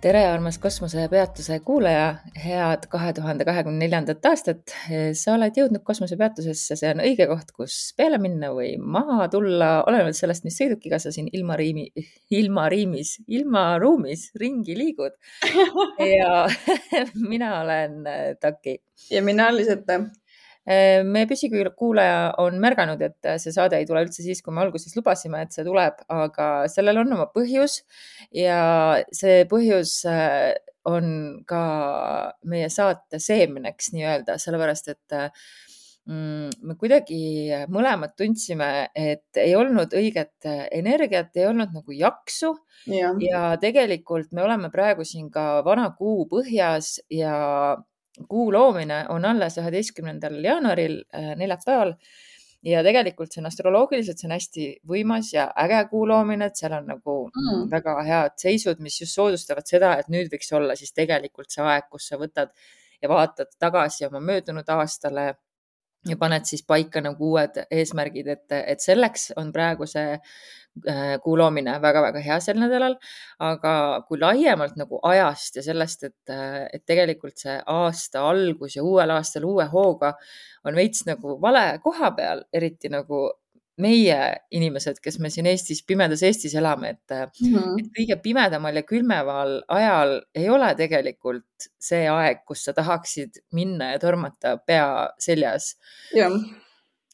tere, armas kosmosepeatuse kuulaja, head kahe tuhande kahekümne neljandat aastat. sa oled jõudnud kosmosepeatusesse, see on õige koht, kus peale minna või maha tulla, olenevalt sellest, mis sõidukiga sa siin ilmariimi, ilmariimis, ilmaruumis ringi liigud. ja mina olen Taki. ja mina Lisette Äh, meie püsikuulaja on märganud, et see saade ei tule üldse siis, kui me alguses lubasime, et see tuleb, aga sellel on oma põhjus ja see põhjus äh, on ka meie saate seemneks nii-öelda, sellepärast et mm, me kuidagi mõlemad tundsime, et ei olnud õiget energiat, ei olnud nagu jaksu ja. ja tegelikult me oleme praegu siin ka vana kuu põhjas ja kuu loomine on alles üheteistkümnendal jaanuaril, äh, neljapäeval ja tegelikult see on astroloogiliselt, see on hästi võimas ja äge kuu loomine, et seal on nagu mm. väga head seisud, mis just soodustavad seda, et nüüd võiks olla siis tegelikult see aeg, kus sa võtad ja vaatad tagasi oma möödunud aastale ja paned siis paika nagu uued eesmärgid, et, et selleks on praegu see Äh, kuu loomine väga-väga hea sel nädalal. aga kui laiemalt nagu ajast ja sellest, et, et tegelikult see aasta algus ja uuel aastal uue hooga on veits nagu vale koha peal, eriti nagu meie inimesed, kes me siin Eestis, pimedas Eestis elame, et mm, -hmm. et kõige pimedamal ja külmeval ajal ei ole tegelikult see aeg, kus sa tahaksid minna ja tormata pea seljas.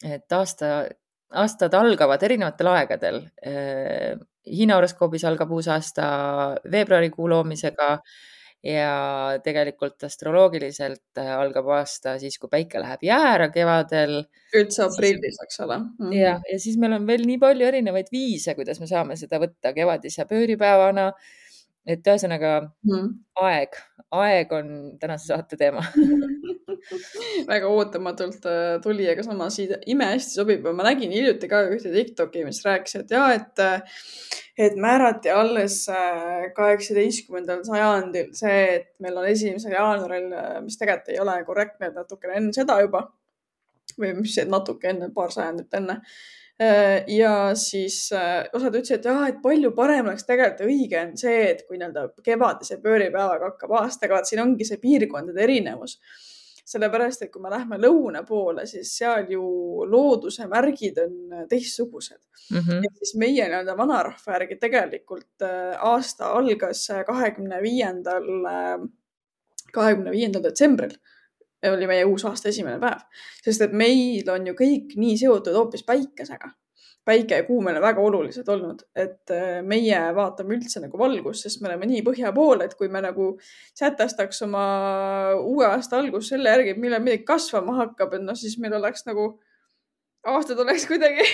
et aasta aastad algavad erinevatel aegadel. Äh, Hiina horoskoobis algab uus aasta veebruarikuu loomisega ja tegelikult astroloogiliselt äh, algab aasta siis, kui päike läheb jäära kevadel. üldse aprillis, eks ole mm. -hmm. ja, ja siis meil on veel nii palju erinevaid viise, kuidas me saame seda võtta kevadise pööripäevana. Et ühesõnaga mm. aeg, aeg on tänase saate teema. Väga ootamatult äh, tuli, aga samas imehästi sobib. ma nägin hiljuti ka ühte Tiktoki, mis rääkis, et ja et, äh, et määrati alles äh, kaheksateistkümnendal sajandil see, et meil on esimesel jaanuaril, mis tegelikult ei ole korrektne, et natukene enne seda juba. Või mis natuke enne, paar sajandit enne ja siis osad ütlesid, et jah, et palju parem oleks tegelikult õige on see, et kui nii-öelda kevadise pööripäevaga hakkab aastaga, vaat siin ongi see piirkondade erinevus sellepärast et kui me lähme lõuna poole, siis seal ju looduse märgid on teistsugused mm. -hmm. et siis meie nii-öelda vanarahva järgi tegelikult äh, aasta algas kahekümne viiendal, äh, kahekümne viiendal detsembril oli meie uus aasta esimene päev, sest et meil on ju kõik nii seotud hoopis päikesega. Päike ja kuu meil on väga olulised olnud, et äh, meie vaatame üldse nagu valgust, sest me oleme nii põhja pool, et kui me nagu sätestaks oma uue aasta algust selle järgi, millal midagi kasvama hakkab, et noh, siis meil oleks nagu, aastad oleks kuidagi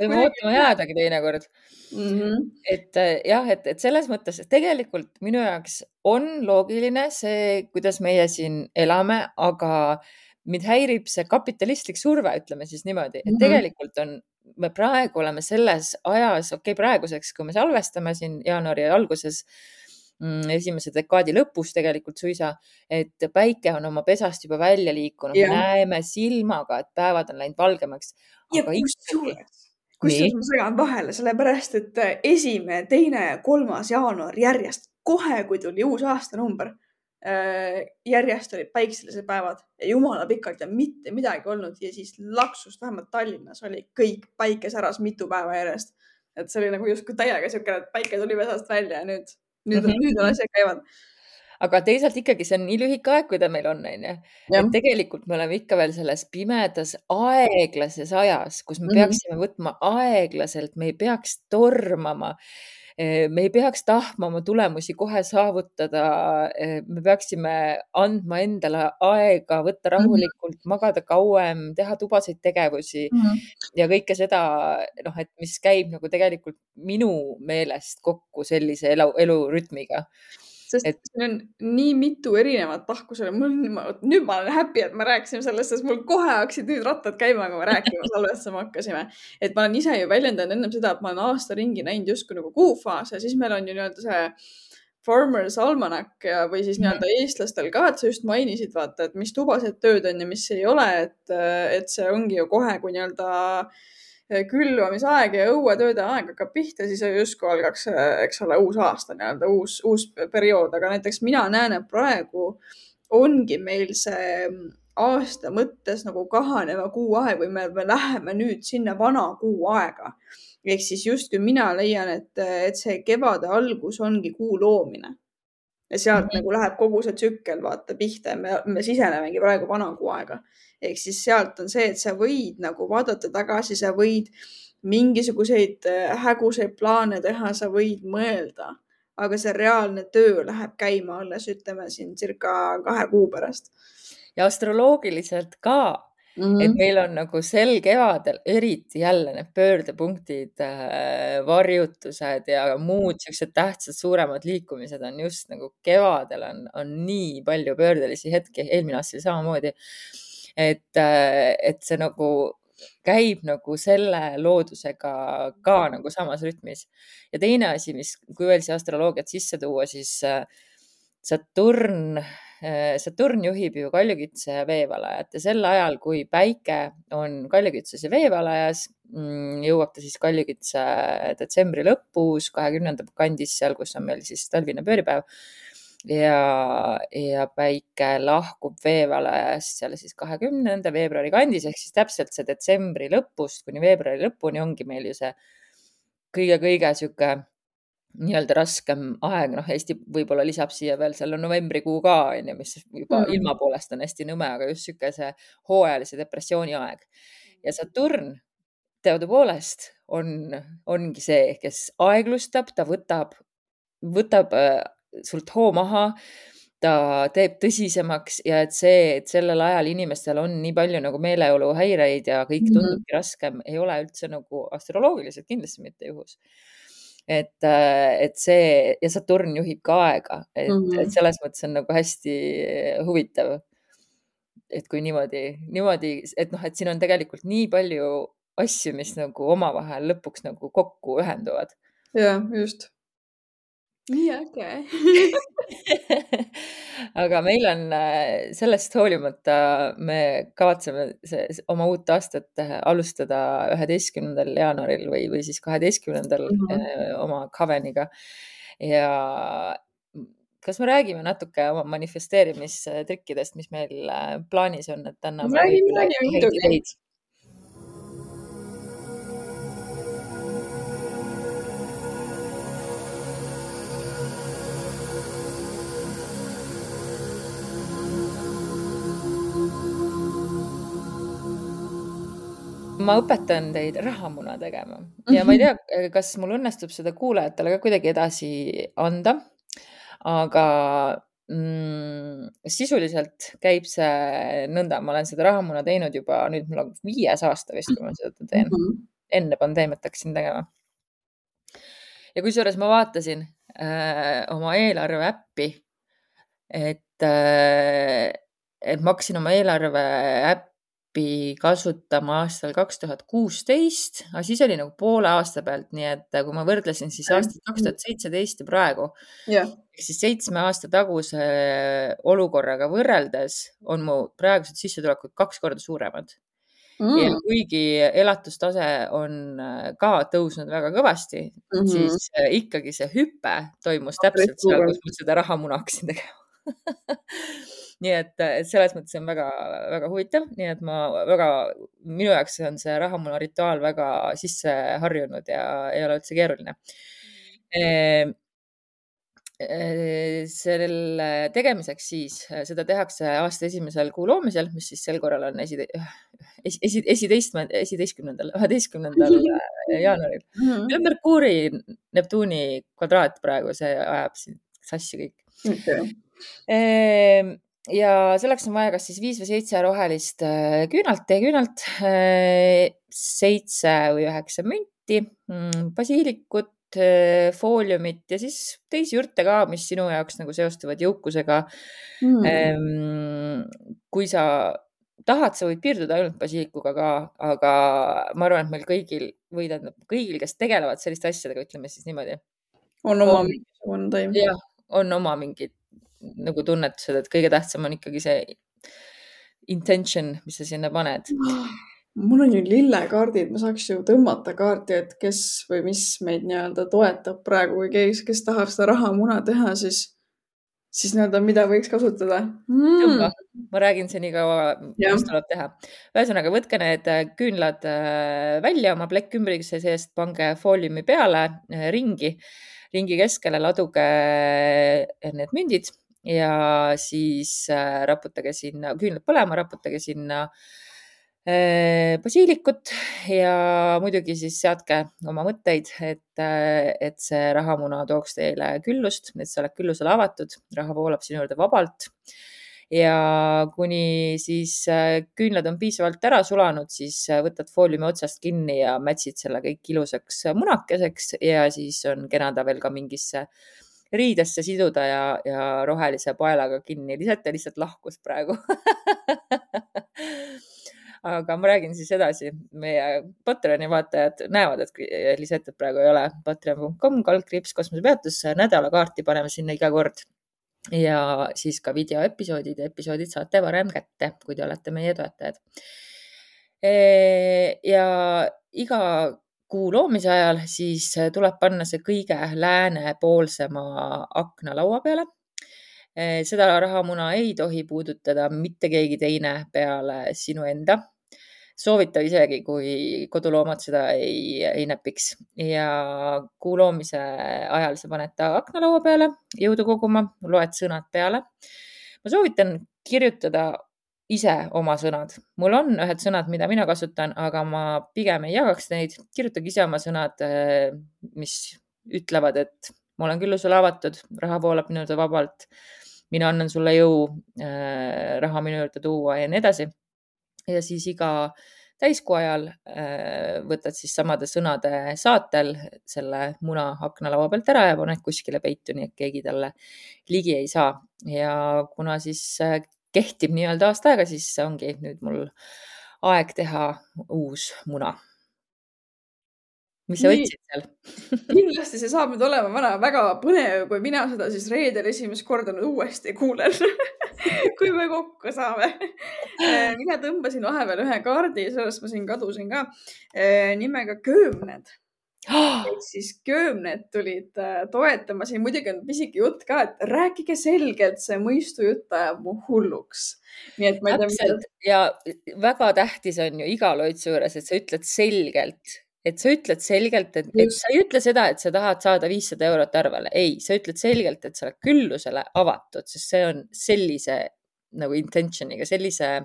võime ootama jäädagi teinekord mm. -hmm. et äh, jah, et, et selles mõttes tegelikult minu jaoks on loogiline see, kuidas meie siin elame, aga mind häirib see kapitalistlik surve, ütleme siis niimoodi, et mm -hmm. tegelikult on me praegu oleme selles ajas, okei okay,, praeguseks, kui me salvestame siin jaanuari alguses, mm, esimese dekaadi lõpus tegelikult suisa, et päike on oma pesast juba välja liikunud, näeme silmaga, et päevad on läinud valgemaks. ja kusjuures, kusjuures ma segan vahele, sellepärast et esimene, teine kolmas jaanuar järjest, kohe kui tuli uus aastanumber Äh, järjest olid päikselised päevad ja jumala pikalt ja mitte midagi olnud. Ja siis laksust, vähemalt Tallinnas oli kõik päike säras mitu päeva järjest. et see oli nagu justkui täiega siukene, et päike tuli pesast välja ja nüüd, nüüd mm, -hmm. nüüd on asjad käivad aga teisalt ikkagi see on nii lühike aeg, kui ta meil on, onju. et tegelikult me oleme ikka veel selles pimedas aeglases ajas, kus me mm -hmm. peaksime võtma aeglaselt, me ei peaks tormama me ei peaks tahtma oma tulemusi kohe saavutada. me peaksime andma endale aega, võtta mhm. rahulikult mm, -hmm. magada kauem, teha tubaseid tegevusi mm -hmm. ja kõike seda, noh, et mis käib nagu tegelikult minu meelest kokku sellise elu, elurütmiga sest et... siin on nii mitu erinevat tahku sellele, mul, nüüd ma olen happy, et me rääkisime sellest, sest mul kohe hakkasid nüüd rattad käima, kui me rääkima salvestama hakkasime. et ma olen ise ju väljendanud ennem seda, et ma olen aasta ringi näinud justkui nagu kuufaase, siis meil on ju nii-öelda see Farmers Almanac ja, või siis nii-öelda mhm. eestlastel ka, et sa just mainisid, vaata, et mis tubased tööd on ja mis ei ole, et, et see ongi ju kohe, kui nii-öelda äh, külvamisaeg ja õuetööde aeg hakkab pihta, siis justkui algaks, eks ole, uus aasta nii-öelda, uus, uus periood, aga näiteks mina näen, et praegu ongi meil see aasta mõttes nagu kahaneva kuu aeg või me, me läheme nüüd sinna vana kuu aega. ehk siis justkui mina leian, et, et see kevade algus ongi kuu loomine. ja sealt mm -hmm. nagu läheb kogu see tsükkel vaata pihta ja me, me sisenemegi praegu vana kuu aega ehk siis sealt on see, et sa võid nagu vaadata tagasi, sa võid mingisuguseid äh, häguseid plaane teha, sa võid mõelda, aga see reaalne töö läheb käima alles, ütleme siin circa kahe kuu pärast. ja astroloogiliselt ka Mm -hmm. et meil on nagu sel kevadel eriti jälle need pöördepunktid äh,, varjutused ja muud siuksed tähtsad suuremad liikumised on just nagu kevadel on, on nii palju pöördelisi hetki, eelmine aasta oli samamoodi et, äh, et see nagu käib nagu selle loodusega ka nagu samas rütmis. ja teine asi, mis, kui veel siia astroloogiat sisse tuua, siis äh, Saturn, äh, Saturn juhib ju kaljukitse ja veevalajat ja sel ajal, kui päike on kaljukitses ja veevalajas, mm, jõuab ta siis kaljukitse detsembri lõpus, kahekümnenda kandis, seal, kus on meil siis talvine pööripäev ja, ja päike lahkub veevalajast seal siis kahekümnenda veebruari kandis ehk siis täpselt see detsembri lõpust kuni veebruari lõpuni ongi meil ju see kõige-kõige sihuke nii-öelda raskem aeg, noh, Eesti võib-olla lisab siia veel selle novembrikuu ka onju, mis juba mm. ilma poolest on hästi nõme, aga just sihuke see hooajalise depressiooni aeg. ja Saturn teadupoolest on, ongi see, kes aeglustab, ta võtab, võtab äh, sult hoo maha, ta teeb tõsisemaks ja et see, et sellel ajal inimestel on nii palju nagu meeleoluhäireid ja kõik mhm. tundubki mm -hmm. raskem, ei ole üldse nagu astroloogiliselt kindlasti mitte juhus et, äh, et see ja Saturn juhib ka aega, et mm, -hmm. et selles mõttes on nagu hästi huvitav. et kui niimoodi, niimoodi, et noh, et siin on tegelikult nii palju asju, mis nagu omavahel lõpuks nagu kokku ühenduvad. ja just nii äge aga meil on äh, sellest hoolimata, me kavatseme see, oma uut aastat äh, alustada üheteistkümnendal jaanuaril või, või siis kaheteistkümnendal mm -hmm. oma Coveniga ja kas me räägime natuke oma manifesteerimistrikkidest, mis meil plaanis on, et anname. räägime, räägime muidugi ma õpetan teid rahamuna tegema ja ma ei mhm. tea, kas mul õnnestub seda kuulajatele ka kuidagi edasi anda. aga mm, sisuliselt käib see nõnda, ma olen seda rahamuna teinud juba nüüd mul on viies aasta vist, kui ma seda teen mm. -hmm. enne pandeemiat hakkasin tegema. ja kusjuures ma vaatasin äh, oma eelarve äppi, et äh, et ma hakkasin oma eelarve äppi äppi kasutama aastal kaks tuhat kuusteist, aga siis oli nagu poole aasta pealt, nii et kui ma võrdlesin siis aastat kaks tuhat seitseteist ja praegu. Yeah., siis seitsme aasta taguse olukorraga võrreldes on mu praegused sissetulekud kaks korda suuremad. Mm.. ja kuigi elatustase on ka tõusnud väga kõvasti mm, -hmm. siis ikkagi see hüpe toimus täpselt seal, kus ma seda rahamuna hakkasin tegema nii et, et selles mõttes on väga-väga huvitav, nii et ma väga, minu jaoks on see rahamuna rituaal väga sisse harjunud ja ei ole üldse keeruline e,. selle tegemiseks siis, seda tehakse aasta esimesel kuu loomisel, mis siis sel korral on esi, esi, esi, esiteist, esiteistkümnendal, üheteistkümnendal jaanuaril mm. -hmm. Merkuuri, Neptuuni kvadraat praegu, see ajab siin sassi kõik okay. Ehm, ja selleks on vaja kas siis viis või seitse rohelist äh, küünalt, teeküünalt, äh, seitse või üheksa münti, mm, basiilikut, äh, fooliumit ja siis teisi ürte ka, mis sinu jaoks nagu seostuvad jõukusega mm.. kui sa tahad, sa võid piirduda ainult basiilikuga ka, aga ma arvan, et meil kõigil või tähendab kõigil, kes tegelevad selliste asjadega, ütleme siis niimoodi. on oma mingisugune taim. jah, on oma mingid nagu tunnetused, et kõige tähtsam on ikkagi see intention, mis sa sinna paned. mul on ju lillekaardid, ma saaks ju tõmmata kaarti, et kes või mis meid nii-öelda toetab praegu. Või kes, kes tahab seda rahamuna teha, siis, siis nii-öelda, mida võiks kasutada? Mm.. ma räägin see nii kaua, mis tuleb teha. ühesõnaga, võtke need äh, küünlad äh, välja oma plekkümbrikese seest, pange fooliumi peale äh, ringi, ringi keskele laduge need mündid ja siis äh, raputage sinna, küünlad põlema, raputage sinna äh, basiilikut ja muidugi siis seadke oma mõtteid, et, äh, et see rahamuna tooks teile küllust, et sa oled küllusele avatud, raha voolab sinu juurde vabalt. ja kuni siis küünlad on piisavalt ära sulanud, siis võtad fooliumi otsast kinni ja mätsid selle kõik ilusaks munakeseks ja siis on kena ta veel ka mingisse riidesse siduda ja, ja rohelise paelaga kinni. Lisette lihtsalt lahkus praegu aga ma räägin siis edasi. meie Patreoni vaatajad näevad, et Lisettet praegu ei ole. Patreon.com kaldkriips kosmosepeatus, nädalakaarti paneme sinna iga kord. ja siis ka videoepisoodid ja episoodid saate varem kätte, kui te olete meie toetajad. ja iga kuu loomise ajal, siis äh, tuleb panna see kõige läänepoolsema akna laua peale. Äh, seda rahamuna ei tohi puudutada mitte keegi teine peale sinu enda. soovitav isegi, kui koduloomad seda ei, ei näpiks ja kuu loomise ajal sa paned ta aknalaua peale jõudu koguma, loed sõnad peale. ma soovitan kirjutada ise oma sõnad. mul on ühed sõnad, mida mina kasutan, aga ma pigem ei jagaks neid. kirjutage ise oma sõnad, äh, mis ütlevad, et ma olen küll sulle avatud, raha voolab minu juurde vabalt. mina annan sulle jõu äh, raha minu juurde tuua ja nii edasi. ja siis iga täiskuu ajal äh, võtad siis samade sõnade saatel selle muna aknalaua pealt ära ja paned kuskile peitu, nii et keegi talle ligi ei saa. ja kuna siis kehtib nii-öelda aasta aega, siis ongi nüüd mul aeg teha uus muna. mis sa võtsid seal? Kindlasti see saab nüüd olema väga, väga põnev, kui mina seda siis reedel esimest korda uuesti kuulen. Kui me kokku saame. Äh, mina tõmbasin vahepeal ühe kaardi, sellest ma siin kadusin ka, äh, nimega köömned ehk siis köömned tulid äh, toetama, siin muidugi on pisike jutt ka, et rääkige selgelt, see mõistujutt ajab mu hulluks. nii et ma ei tea. täpselt ja väga tähtis on ju iga loitsu juures, et sa ütled selgelt, et sa ütled selgelt, et, et sa ei ütle seda, et sa tahad saada viissada eurot arvele, ei, sa ütled selgelt, et sa oled küllusele avatud, sest see on sellise nagu intention'iga, sellise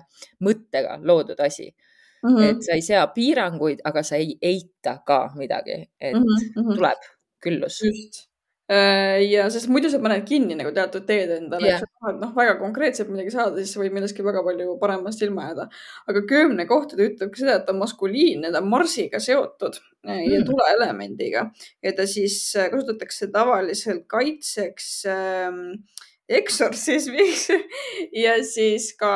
mõttega loodud asi mm. -hmm. et sa ei sea piiranguid, aga sa ei eita ka midagi, et mm -hmm. tuleb küllus. just äh, ja sest muidu sa paned kinni nagu teatud teed endale yeah., et sa tahad noh, väga konkreetselt midagi saada, siis võib millestki väga palju paremast ilma jääda. aga köömne kohta ta ütleb ka seda, et ta on maskuliinne, ta on Marsiga seotud äh, ja mm. tuleelemendiga ja ta siis äh, kasutatakse tavaliselt kaitseks äh, eksortsismiks ja siis ka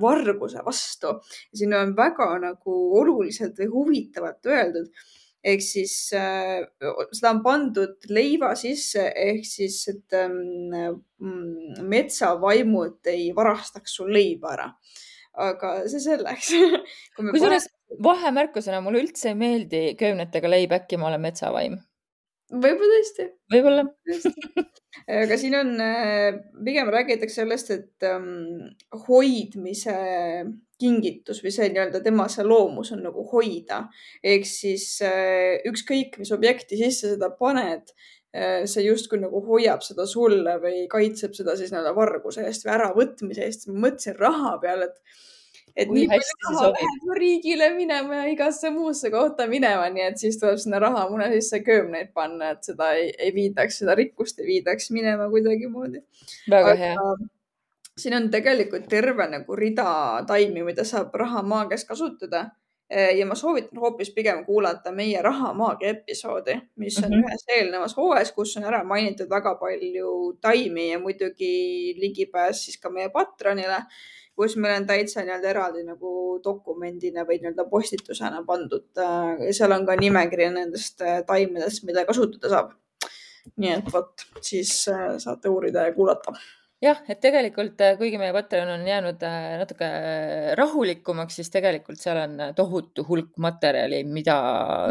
varguse vastu. siin on väga nagu oluliselt või huvitavalt öeldud ehk siis äh, seda on pandud leiva sisse ehk siis, et ähm, metsavaimud ei varastaks sul leiba ära. aga see selleks kusjuures pane... vahemärkusena mulle üldse ei meeldi köömnetega leib, äkki ma olen metsavaim võib-olla tõesti. võib-olla aga siin on, äh, pigem räägitakse sellest, et um, hoidmise kingitus või see nii-öelda tema see loomus on nagu hoida. ehk siis uh, ükskõik, mis objekti sisse seda paned see justkui nagu hoiab seda sulle või kaitseb seda siis nii-öelda varguse eest või äravõtmise eest. ma mõtlesin raha peale, et et Kui nii palju raha läheb riigile minema ja igasse muusse kohta minema, nii et siis tuleb sinna rahamune sisse köömneid panna, et seda ei, ei viidaks, seda rikkust ei viidaks minema kuidagimoodi. väga hea. siin on tegelikult terve nagu rida taimi, mida saab rahamaagias kasutada. ja ma soovitan hoopis pigem kuulata meie rahamaagia episoodi, mis on mm. -hmm. ühes eelnevas hooajas, kus on ära mainitud väga palju taimi ja muidugi ligipääs siis ka meie Patronile, kus meil on täitsa nii-öelda eraldi nagu dokumendina või nii-öelda postitusena pandud. seal on ka nimekiri nendest äh, taimedest, mida kasutada saab. nii et vot, siis äh, saate uurida ja kuulata jah, et tegelikult äh, kuigi meie Patreon on jäänud äh, natuke äh, rahulikumaks, siis tegelikult seal on äh, tohutu hulk materjali, mida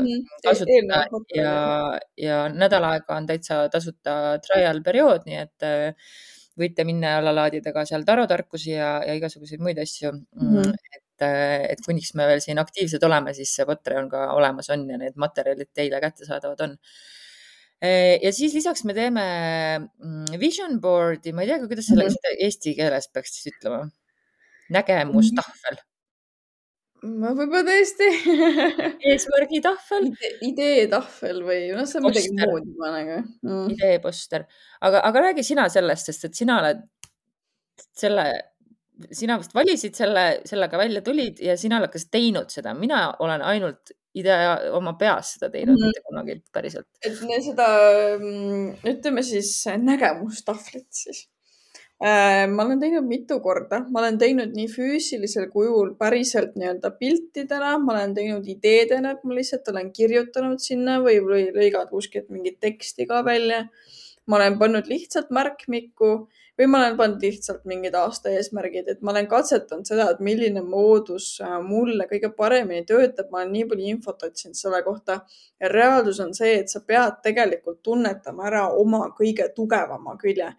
Mhm. kasutada materjali. ja, ja nädal aega on täitsa tasuta trial periood, nii et äh, võite minna ja alla laadida ka seal tarotarkusi ja, ja igasuguseid muid asju mm, Mhm. et, et kuniks me veel siin aktiivsed oleme, siis see Patreon ka olemas on ja need materjalid teile kättesaadavad on. ja siis lisaks me teeme mm, vision board'i, ma ei teagi, kuidas sellega Mhm. seda eesti keeles peaks siis ütlema. nägemustahvel, ma võib-olla tõesti eesmärgitahvel, Ide- ideetahvel või noh, see on midagi Poster. muud juba nagu mm.. ideeposter, aga, aga räägi sina sellest, sest et sina oled selle, sina vist valisid selle, sellega välja tulid ja sina oled kas teinud seda, mina olen ainult idee oma peas seda teinud mm, -hmm. mitte kunagi päriselt. et seda mm, ütleme siis nägemustahvlit siis. Ma olen teinud mitu korda, ma olen teinud nii füüsilisel kujul päriselt nii-öelda piltidena, ma olen teinud ideedena, et ma lihtsalt olen kirjutanud sinna või, või lõiganud kuskilt mingit teksti ka välja. ma olen pannud lihtsalt märkmikku või ma olen pannud lihtsalt mingid aasta eesmärgid, et ma olen katsetanud seda, et milline moodus äh, mulle kõige paremini töötab, ma olen nii palju infot otsinud selle kohta ja reaalsus on see, et sa pead tegelikult tunnetama ära oma kõige tugevama külje.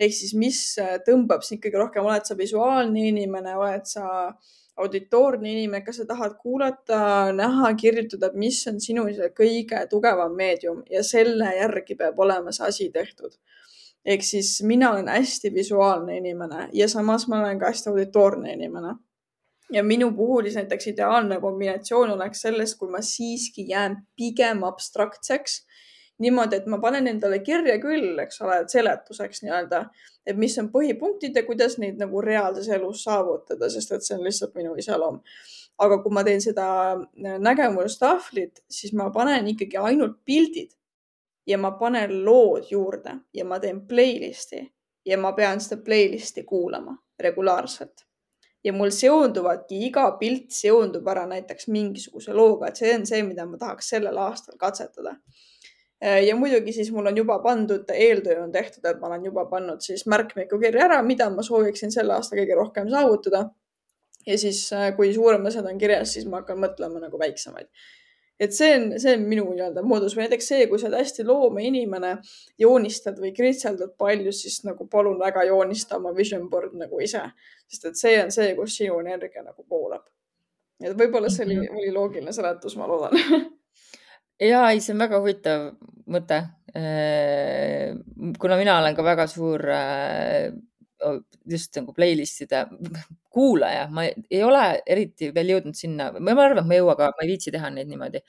Ehk siis, mis äh, tõmbab sind kõige rohkem, oled sa visuaalne inimene, oled sa auditoorne inimene, kas sa tahad kuulata, näha, kirjutada, mis on sinu kõige tugevam meedium ja selle järgi peab olema see asi tehtud ehk siis mina olen hästi visuaalne inimene ja samas ma olen ka hästi auditoorne inimene. ja minu puhul siis näiteks ideaalne kombinatsioon oleks sellest, kui ma siiski jään pigem abstraktseks. niimoodi, et ma panen endale kirja küll, eks ole, seletuseks nii-öelda, et mis on põhipunktid ja kuidas neid nagu reaalses elus saavutada, sest et see on lihtsalt minu iseloom. aga kui ma teen seda nägemustahvlit, siis ma panen ikkagi ainult pildid ja ma panen lood juurde ja ma teen playlist'i ja ma pean seda playlist'i kuulama regulaarselt. ja mul seonduvadki, iga pilt seondub ära näiteks mingisuguse looga, et see on see, mida ma tahaks sellel aastal katsetada. Ja muidugi siis mul on juba pandud, eeltöö on tehtud, et ma olen juba pannud siis märkmiku kirja ära, mida ma sooviksin selle aasta kõige rohkem saavutada. ja siis, kui suuremad asjad on kirjas, siis ma hakkan mõtlema nagu väiksemaid et see on, see on minu nii-öelda moodus või näiteks see, kui sa oled hästi loomeinimene, joonistad või kritseldad palju, siis nagu palun väga joonista oma vision board nagu ise, sest et see on see, kus sinu energia nagu voolab. et võib-olla see oli, oli loogiline seletus, ma loodan. ja ei, see on väga huvitav mõte. kuna mina olen ka väga suur äh, just nagu playlist'ide kuulaja, ma ei ole eriti veel jõudnud sinna, ma arvan, et ma ei jõua ka, ma ei viitsi teha neid niimoodi.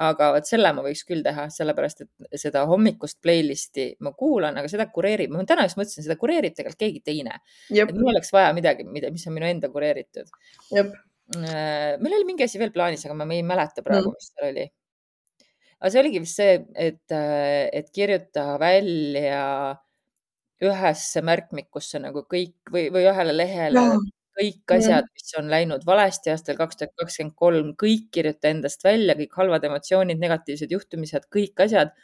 aga vot selle ma võiks küll teha, sellepärast et seda hommikust playlist'i ma kuulan, aga seda kureerib, ma täna just mõtlesin, seda kureerib tegelikult keegi teine. et, mul oleks vaja midagi, mida, mis on minu enda kureeritud. jep, meil oli mingi asi veel plaanis, aga ma ei mäleta praegu mm., mis seal oli. Aga see oligi vist see, et, et kirjuta välja ühesse märkmikusse nagu kõik või, või ühele lehele Jaa. kõik asjad, mis on läinud valesti aastal kaks tuhat kakskümmend kolm, kõik kirjuta endast välja, kõik halvad emotsioonid, negatiivsed juhtumised, kõik asjad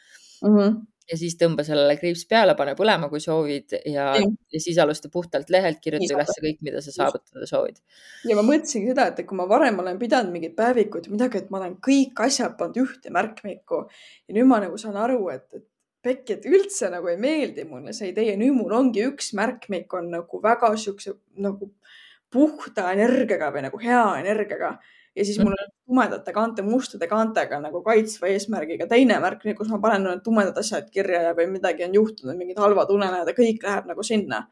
Mhm. Ja siis tõmba sellele kriips peale, pane põlema, kui soovid ja, ja siis alusta puhtalt lehelt, kirjuta üles kõik, mida sa saavutada soovid. ja ma mõtlesingi seda, et kui ma varem olen pidanud mingeid päevikuid, midagi, et ma olen kõik asjad pannud ühte märkmikku ja nüüd ma nagu saan aru, et, et pekki, et üldse nagu ei meeldi mulle see idee nüüd mul ongi üks märkmik on nagu väga siukse nagu puhta energiaga või nagu hea energiaga ja siis mul on tumedate kaante, mustade kaantega nagu kaitsva eesmärgiga teine märk, kus ma panen need tumedad asjad kirja ja, või midagi on juhtunud, mingid halvad unenäod ja kõik läheb nagu sinna.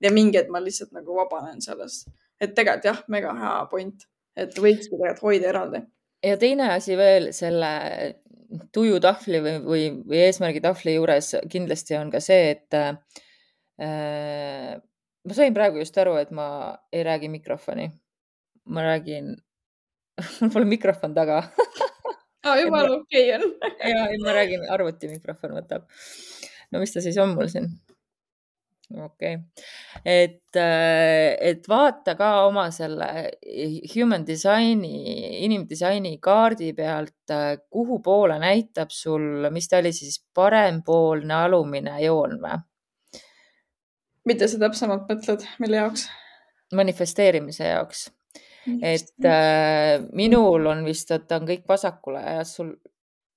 ja mingi hetk ma lihtsalt nagu vabanen sellest, et tegelikult jah, mega hea point, et võikski tegelikult hoida eraldi. ja teine asi veel selle tujutahvli või, või, või eesmärgi tahvli juures kindlasti on ka see, et äh, ma sain praegu just aru, et ma ei räägi mikrofoni. ma räägin mul pole mikrofon taga aa, jumala okei on. ja, ma räägin, arvuti mikrofon võtab. no mis ta siis on mul siin? okei okay., et, äh, et vaata ka oma selle human design'i, inimdisaini kaardi pealt, äh, kuhu poole näitab sul, mis ta oli siis, parempoolne alumine joon või? mida sa täpsemalt mõtled, mille jaoks? manifesteerimise jaoks. Et äh, minul on vist, et on kõik vasakule ja sul,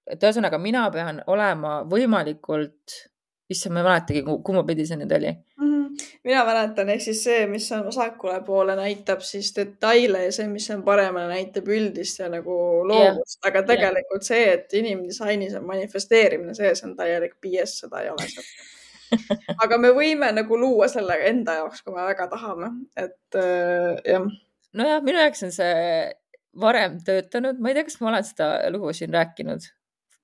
et ühesõnaga mina pean olema võimalikult issand, ma ei mäletagi, kumma pidi see nüüd oli mm. -hmm. mina mäletan, ehk siis see, mis on vasakule poole, näitab siis detaile ja see, mis on paremale, näitab üldist ja nagu loovust yeah., aga tegelikult yeah. see, et inimdisainis on manifesteerimine sees, on täielik BS, seda ei ole seal aga me võime nagu luua selle enda jaoks, kui me väga tahame, et äh, jah. Nojah, minu jaoks on see varem töötanud, ma ei tea, kas ma olen seda lugu siin rääkinud,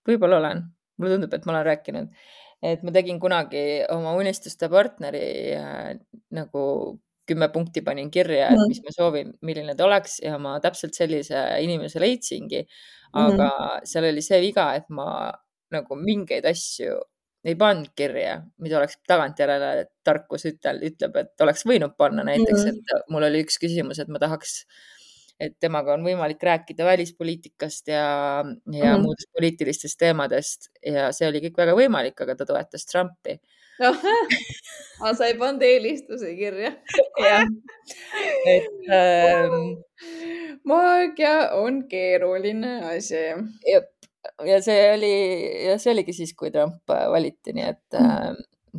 võib-olla olen, mulle tundub, et ma olen rääkinud. Et ma tegin kunagi oma unistuste partneri äh, nagu kümme punkti panin kirja, et mis ma soovin, milline ta oleks ja ma täpselt sellise inimese leidsingi. aga mm -hmm. seal oli see viga, et ma nagu mingeid asju ei pannud kirja, mida oleks tagantjärele tarkus ütel, ütleb, et oleks võinud panna näiteks -hmm. et mul oli üks küsimus, et ma tahaks et temaga on võimalik rääkida välispoliitikast ja, ja mm -hmm. muudest poliitilistest teemadest ja see oli kõik väga võimalik, aga ta toetas Trumpi aga sa ei pannud eelistusi kirja jah, et ähm.... maagia on keeruline asi. Ja see oli ja see oligi siis, kui Trump valiti, nii et äh,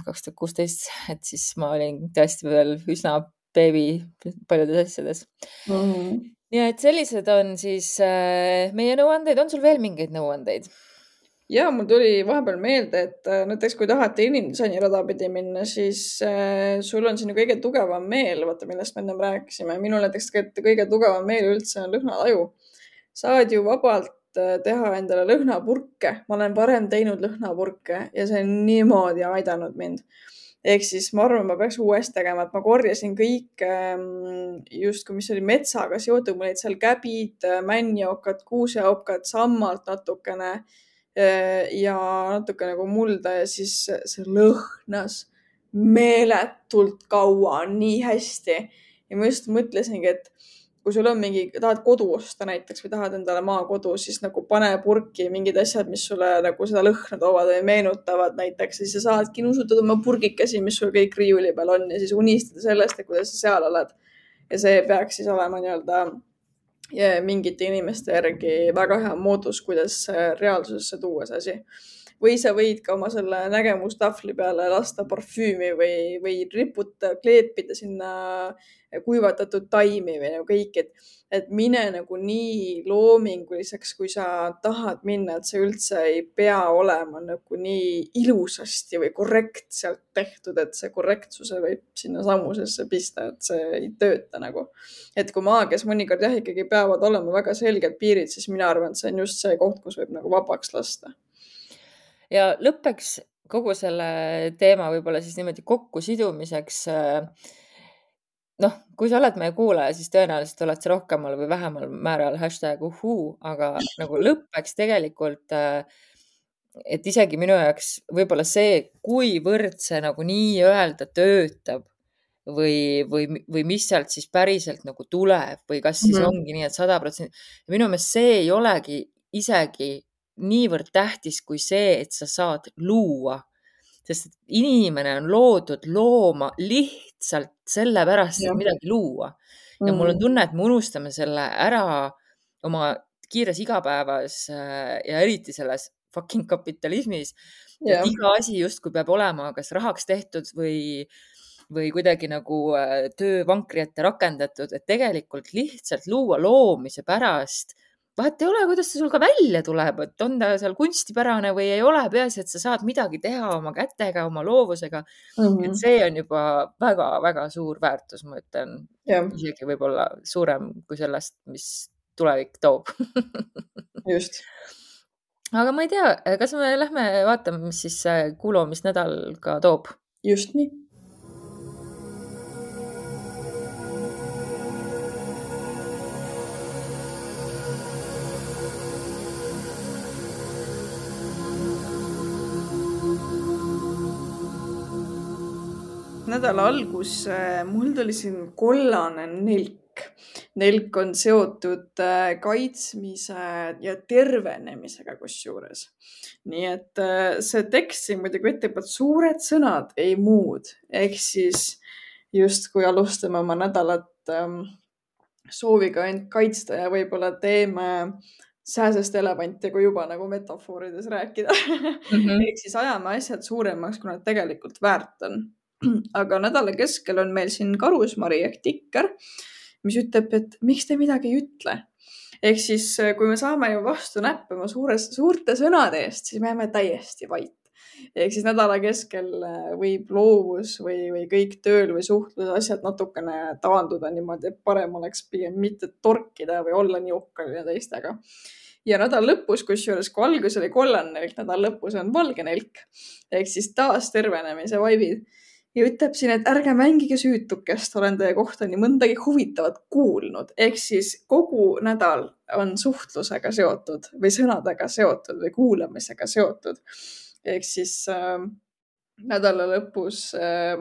kaks tuhat kuusteist, et siis ma olin tõesti veel üsna beebi paljudes asjades mm. -hmm ja et sellised on siis äh, meie nõuandeid, on sul veel mingeid nõuandeid? ja mul tuli vahepeal meelde, et äh, näiteks kui tahate inimdisaini rada pidi minna, siis äh, sul on sinna kõige tugevam meel, vaata, millest me ennem rääkisime. minul näiteks kõige tugevam meel üldse on lõhnataju. saad ju vabalt äh, teha endale lõhnapurke, ma olen varem teinud lõhnapurke ja see on niimoodi aidanud mind. Ehk siis ma arvan, ma peaks uuesti tegema, et ma korjasin kõik ähm, justkui, mis oli metsaga seotud, mul olid seal käbid, männiokad, kuuseokad, sammalt natukene äh, ja natuke nagu mulda ja siis see lõhnas meeletult kaua, nii hästi. ja ma just mõtlesingi, et kui sul on mingi, tahad kodu osta näiteks või tahad endale maakodu, siis nagu pane purki mingid asjad, mis sulle nagu seda lõhna toovad või meenutavad näiteks ja siis sa saadki nuusutada oma purgikesi, mis sul kõik riiuli peal on ja siis unistada sellest, et kuidas sa seal oled. ja see peaks siis olema nii-öelda mingite inimeste järgi väga hea moodus, kuidas reaalsusesse tuua see asi või sa võid ka oma selle nägemustahvli peale lasta parfüümi või, või riputa, kleepida sinna kuivatatud taimi või nagu kõik, et, et mine nagu nii loominguliseks, kui sa tahad minna, et see üldse ei pea olema nagu nii ilusasti või korrektselt tehtud, et see korrektsuse võib sinna sammusesse pista, et see ei tööta nagu. et kui maagias mõnikord jah, ikkagi peavad olema väga selged piirid, siis mina arvan, et see on just see koht, kus võib nagu vabaks lasta ja lõppeks kogu selle teema võib-olla siis niimoodi kokkusidumiseks. Äh, noh, kui sa oled meie kuulaja, siis tõenäoliselt oled sa rohkemal või vähemal määral hashtag uhuu, aga nagu lõppeks tegelikult, äh, et isegi minu jaoks võib-olla see, kuivõrd see nagu nii-öelda töötab või, või, või mis sealt siis päriselt nagu tuleb või kas siis mm -hmm. ongi nii et, et sada protsenti. minu meelest see ei olegi isegi niivõrd tähtis kui see, et sa saad luua. sest inimene on loodud looma lihtsalt sellepärast, et midagi luua. ja mul on mm. tunne, et me unustame selle ära oma kiires igapäevas äh, ja eriti selles fucking kapitalismis. et iga asi justkui peab olema kas rahaks tehtud või või kuidagi nagu äh, töövankri ette rakendatud, et tegelikult lihtsalt luua loomise pärast vahet ei ole, kuidas see sul ka välja tuleb, et on ta seal kunstipärane või ei ole, peaasi, et sa saad midagi teha oma kätega, oma loovusega mm. -hmm. et see on juba väga-väga suur väärtus, ma ütlen, isegi võib-olla suurem kui sellest, mis tulevik toob just. aga ma ei tea, kas me lähme vaatame, mis siis kuulamisnädal ka toob? just nii nädala algus äh, mul tuli siin kollane nelk. nelk on seotud äh, kaitsmise ja tervenemisega kusjuures. nii et äh, see tekst siin muidugi ütleb, et suured sõnad, ei muud. ehk siis justkui alustame oma nädalat ähm, sooviga end kaitsta ja võib-olla teeme sääsest elevanti, kui juba nagu metafoorides rääkida mm. -hmm. ehk siis ajame asjad suuremaks, kui nad tegelikult väärt on aga nädala keskel on meil siin karusmari ehk tikker, mis ütleb, et miks te midagi ei ütle. ehk siis, äh, kui me saame ju vastu näppima suures, suurte sõnade eest, siis me jääme täiesti vait. ehk siis nädala keskel äh, võib loovus või, või kõik tööl või suhtluses asjad natukene taanduda niimoodi, et parem oleks pigem mitte torkida või olla nii uhkeline teistega ja nädala lõpus, kusjuures kui algus oli kollane nelk, nädala lõpus on valge nelk ehk siis taas tervenemise vaibid ja ütleb siin, et ärge mängige süütukest, olen teie kohta nii mõndagi huvitavat kuulnud. ehk siis kogu nädal on suhtlusega seotud või sõnadega seotud või kuulamisega seotud. ehk siis äh, nädala lõpus äh,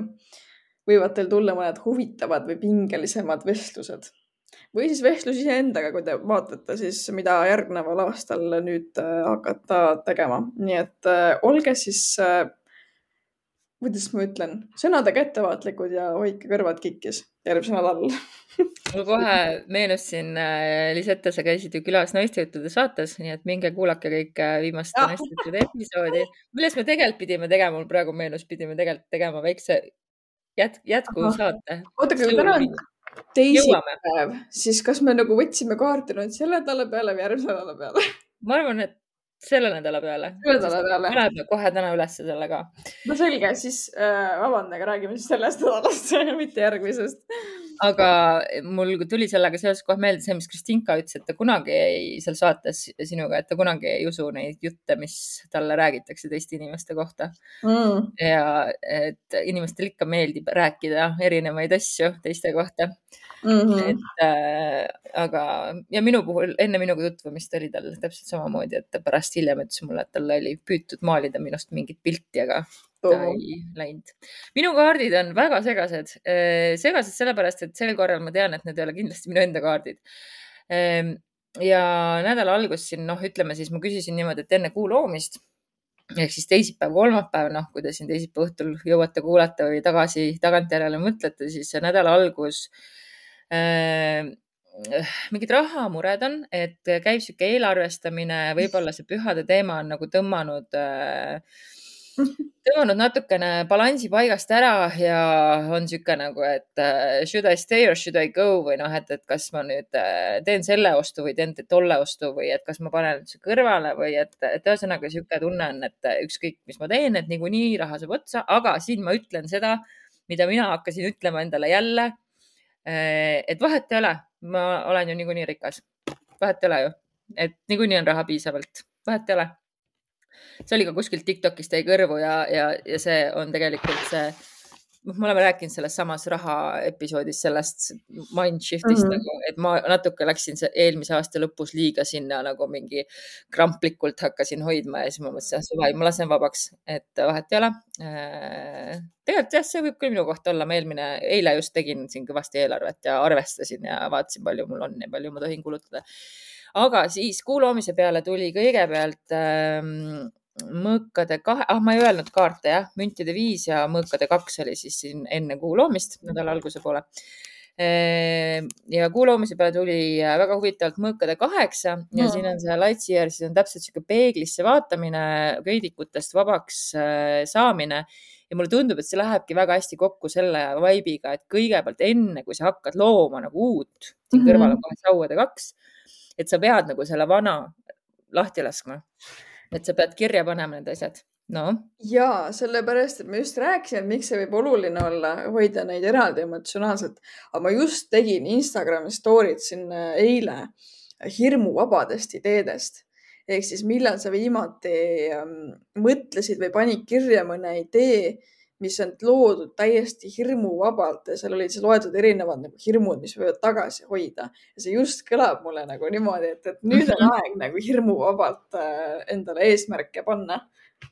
võivad teil tulla mõned huvitavad või pingelisemad vestlused või siis vestlus iseendaga, kui te vaatate siis, mida järgneval aastal nüüd äh, hakata tegema. nii et äh, olge siis äh, kuidas ma ütlen, sõnadega ettevaatlikud ja hoidke kõrvad kikkis. Järgmisel nädalal. Mul kohe meenus siin äh,, Lisette, sa käisid ju külas naistejuttude saates, nii et minge kuulake kõik äh, viimast naistejuttude episoodi, millest me tegelikult pidime tegema, mul praegu meenus, pidime tegelikult tegema väikse jät-, jätkusaate. oota, aga täna on teisipäev, siis kas me nagu võtsime kaarte nüüd selle nädala peale või järgmise nädala peale? ma arvan, et selle nädala peale. selle nädala peale. paneme kohe täna ülesse selle ka. no selge, siis äh, vabandage, räägime siis sellest nädalast mitte järgmisest. Aga mul tuli sellega seoses kohe meelde see, mis Kristinka ütles, et ta kunagi ei, seal saates sinuga, et ta kunagi ei usu neid jutte, mis talle räägitakse teiste inimeste kohta mm.. ja et inimestel ikka meeldib rääkida erinevaid asju teiste kohta mm. -hmm. et äh, aga, ja minu puhul enne minuga tutvumist oli tal täpselt samamoodi, et ta pärast hiljem ütles mulle, et tal oli püütud maalida minust mingit pilti, aga läinud. minu kaardid on väga segased, äh, segased sellepärast, et sel korral ma tean, et need ei ole kindlasti minu enda kaardid ähm, ja nädala algus siin, noh, ütleme siis ma küsisin niimoodi, et enne kuu loomist ehk siis teisipäev, kolmapäev, noh, kui te siin teisipäeva õhtul jõuate kuulata või tagasi, tagantjärele mõtlete, siis nädala algus Äh, mingid rahamured on, et käib sihuke eelarvestamine, võib-olla see pühade teema on nagu tõmmanud äh, tõmmanud natukene balansi paigast ära ja on sihuke nagu, et uh, should I stay or should I go või noh, et, et kas ma nüüd uh, teen selle ostu või teen tolle ostu või et kas ma panen üldse kõrvale või et, et ühesõnaga sihuke tunne on, et ükskõik, mis ma teen, et niikuinii raha saab otsa, aga siin ma ütlen seda, mida mina hakkasin ütlema endale jälle Äh, et vahet ei ole, ma olen ju niikuinii rikas, vahet ei ole ju, et niikuinii on raha piisavalt, vahet ei ole. See oli ka kuskilt Tiktokist jäi kõrvu ja, ja, ja see on tegelikult see noh, me oleme rääkinud selles samas raha episoodis sellest mind shift'ist mm -hmm. nagu, et ma natuke läksin eelmise aasta lõpus liiga sinna nagu mingi kramplikult hakkasin hoidma ja siis ma mõtlesin, et suva, ma lasen vabaks, et vahet ei ole. Äh, tegelikult jah, see võib küll minu kohta olla, ma eelmine, eile just tegin siin kõvasti eelarvet ja arvestasin ja vaatasin, palju mul on ja palju ma tohin kulutada. Aga siis kuu loomise peale tuli kõigepealt ähm, mõõkade kahe, ah, ma ei öelnud kaarte jah, müntide viis ja mõõkade kaks oli siis siin enne kuu loomist nädala alguse poole. Ehm, ja kuu loomise peale tuli äh, väga huvitavalt mõõkade kaheksa ja No. siin on see Lightyear, siis on täpselt sihuke peeglisse vaatamine, köidikutest vabaks äh, saamine ja mulle tundub, et see lähebki väga hästi kokku selle vibe'iga, et kõigepealt enne, kui sa hakkad looma nagu uut, siin Mhm. kõrval on kohe sauade kaks, et sa pead nagu selle vana lahti laskma. et sa pead kirja panema need asjad. noh, ja sellepärast, et ma just rääkisin, et miks see võib oluline olla, hoida neid eraldi emotsionaalselt. aga ma just tegin Instagrami story'd siin äh, eile hirmuvabadest ideedest ehk siis millal sa viimati ähm, mõtlesid või panid kirja mõne idee, mis on loodud täiesti hirmuvabalt ja seal olid siis loetud erinevad nagu hirmud, mis võivad tagasi hoida. ja see just kõlab mulle nagu niimoodi, et, et nüüd on aeg nagu hirmuvabalt äh, endale eesmärke panna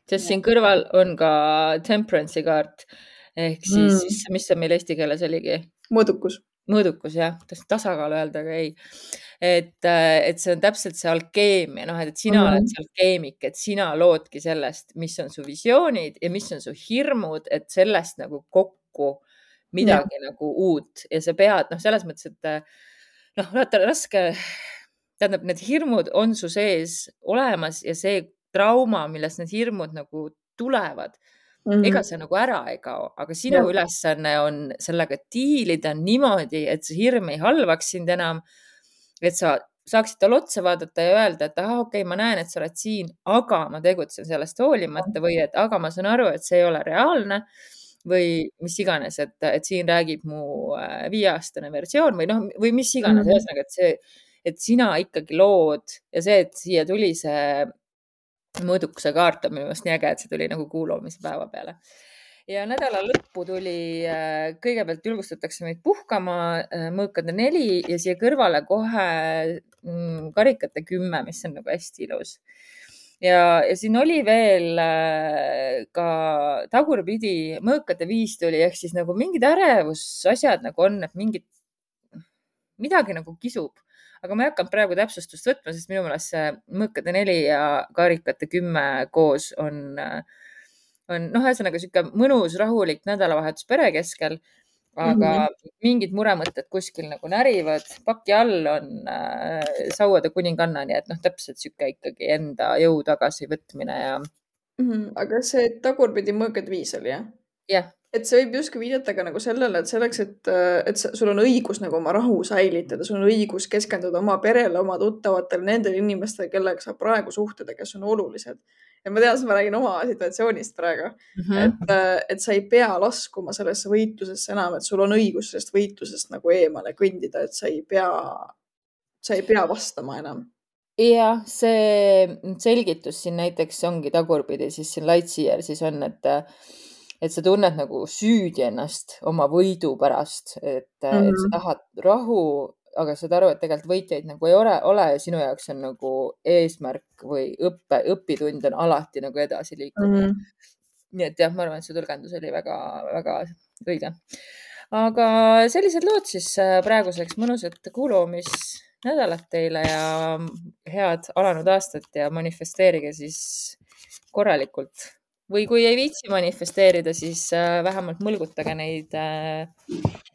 sest siin kõrval on ka temperance'i kaart ehk siis Mm. mis see meil eesti keeles oligi? mõõdukus. mõõdukus jah, tahtsin tasakaalu öelda, aga ei. Et, et see on täpselt see alkeemia, noh, et sina mm Mhm. -hmm. oled see alkeemik, et sina loodki sellest, mis on su visioonid ja mis on su hirmud, et sellest nagu kokku midagi ja. nagu uut ja sa pead noh, selles mõttes, et noh, vaata raske, tähendab, need hirmud on su sees olemas ja see trauma, millest need hirmud nagu tulevad mm, -hmm. ega see nagu ära ei kao, aga sinu ja. ülesanne on sellega diilida niimoodi, et see hirm ei halvaks sind enam. Et sa saaksid talle otsa vaadata ja öelda, et ahah, okei okay,, ma näen, et sa oled siin, aga ma tegutsen sellest hoolimata või et aga ma saan aru, et see ei ole reaalne või mis iganes, et, et siin räägib mu äh, viieaastane versioon või noh, või mis iganes mm, -hmm. ühesõnaga, et see, et sina ikkagi lood ja see, et siia tuli see mõõdukuse kaart on minu meelest nii äge, et see tuli nagu kuu loomise päeva peale. Ja nädala lõppu tuli, kõigepealt julgustatakse meid puhkama mõõkade neli ja siia kõrvale kohe mm, karikate kümme, mis on nagu hästi ilus. ja, ja siin oli veel ka tagurpidi mõõkade viis tuli ehk siis nagu mingid ärevusasjad nagu on, et mingid, midagi nagu kisub aga ma ei hakanud praegu täpsustust võtma, sest minu meelest see mõõkade neli ja karikate kümme koos on, on noh, ühesõnaga sihuke mõnus, rahulik nädalavahetus pere keskel. aga mm -hmm. mingid muremõtted kuskil nagu närivad, paki all on äh, sauade kuninganna, nii et noh, täpselt sihuke ikkagi enda jõu tagasivõtmine ja mm. -hmm. aga see tagurpidi mõõkade viis oli jah? jah et see võib justkui viidata ka nagu sellele, et selleks, et, et sul on õigus nagu oma rahu säilitada, sul on õigus keskenduda oma perele, oma tuttavatele, nendele inimestele, kellega sa praegu suhtled ja kes on olulised. Ja ma tean, ma räägin oma situatsioonist praegu mm, -hmm. et, et sa ei pea laskuma sellesse võitlusesse enam, et sul on õigus sellest võitlusest nagu eemale kõndida, et sa ei pea, sa ei pea vastama enam jah, see selgitus siin näiteks ongi tagurpidi, siis siin Lightyear siis on, et et sa tunned nagu süüdi ennast oma võidu pärast, et mm, -hmm. et sa tahad rahu, aga saad aru, et tegelikult võitjaid nagu ei ole, ole ja sinu jaoks on nagu eesmärk või õppe, õpitund on alati nagu edasi liikuda mm. -hmm. nii et jah, ma arvan, et see tõlgendus oli väga-väga õige. aga sellised lood siis praeguseks, mõnusat kuulamisnädalat teile ja head alanud aastat ja manifesteerige siis korralikult või kui ei viitsi manifesteerida, siis vähemalt mõlgutage neid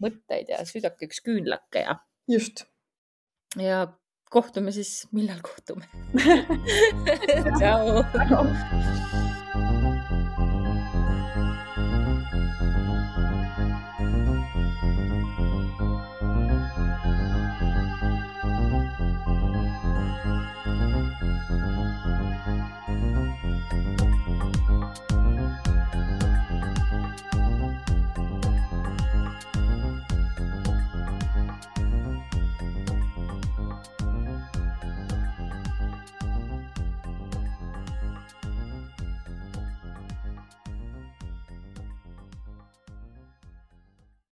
mõtteid ja süüdake üks küünlake ja. Just. ja kohtume siis, millal kohtume? Tšau